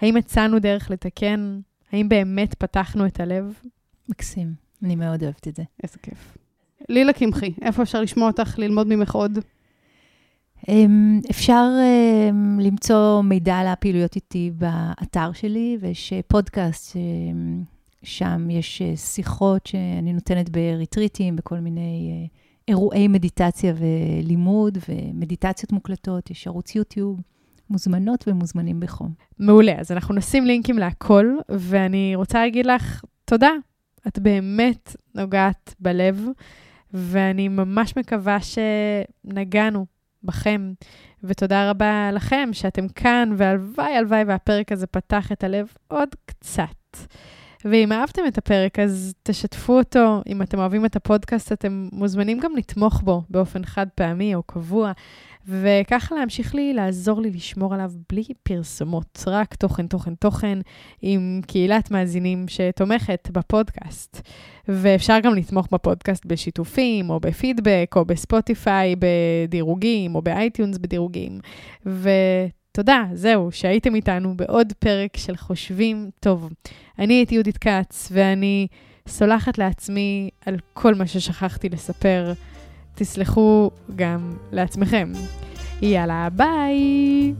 האם הצענו דרך לתקן? האם באמת פתחנו את הלב? מקסים, אני מאוד אוהבת את זה. איזה כיף. לילה קמחי, איפה אפשר לשמוע אותך, ללמוד ממך עוד? אמ, אפשר אמ, למצוא מידע על הפעילויות איתי באתר שלי, ויש פודקאסט, אמ, שם יש אה, שיחות שאני נותנת בריטריטים, בכל מיני אה, אירועי מדיטציה ולימוד, ומדיטציות מוקלטות, יש ערוץ יוטיוב. מוזמנות ומוזמנים בחום. מעולה, אז אנחנו נשים לינקים להכל, ואני רוצה להגיד לך תודה. את באמת נוגעת בלב, ואני ממש מקווה שנגענו בכם, ותודה רבה לכם שאתם כאן, והלוואי, הלוואי, והפרק הזה פתח את הלב עוד קצת. ואם אהבתם את הפרק, אז תשתפו אותו. אם אתם אוהבים את הפודקאסט, אתם מוזמנים גם לתמוך בו באופן חד פעמי או קבוע. וככה להמשיך לי, לעזור לי לשמור עליו בלי פרסומות, רק תוכן, תוכן, תוכן, עם קהילת מאזינים שתומכת בפודקאסט. ואפשר גם לתמוך בפודקאסט בשיתופים, או בפידבק, או ב Spotify בדירוגים, או ב iTunes בדירוגים. ותודה, זהו, שהייתם איתנו בעוד פרק של חושבים טוב. אני הייתי יהודית כץ, ואני סולחת לעצמי על כל מה ששכחתי לספר. תסלחו גם לעצמכם. יאללה, ביי!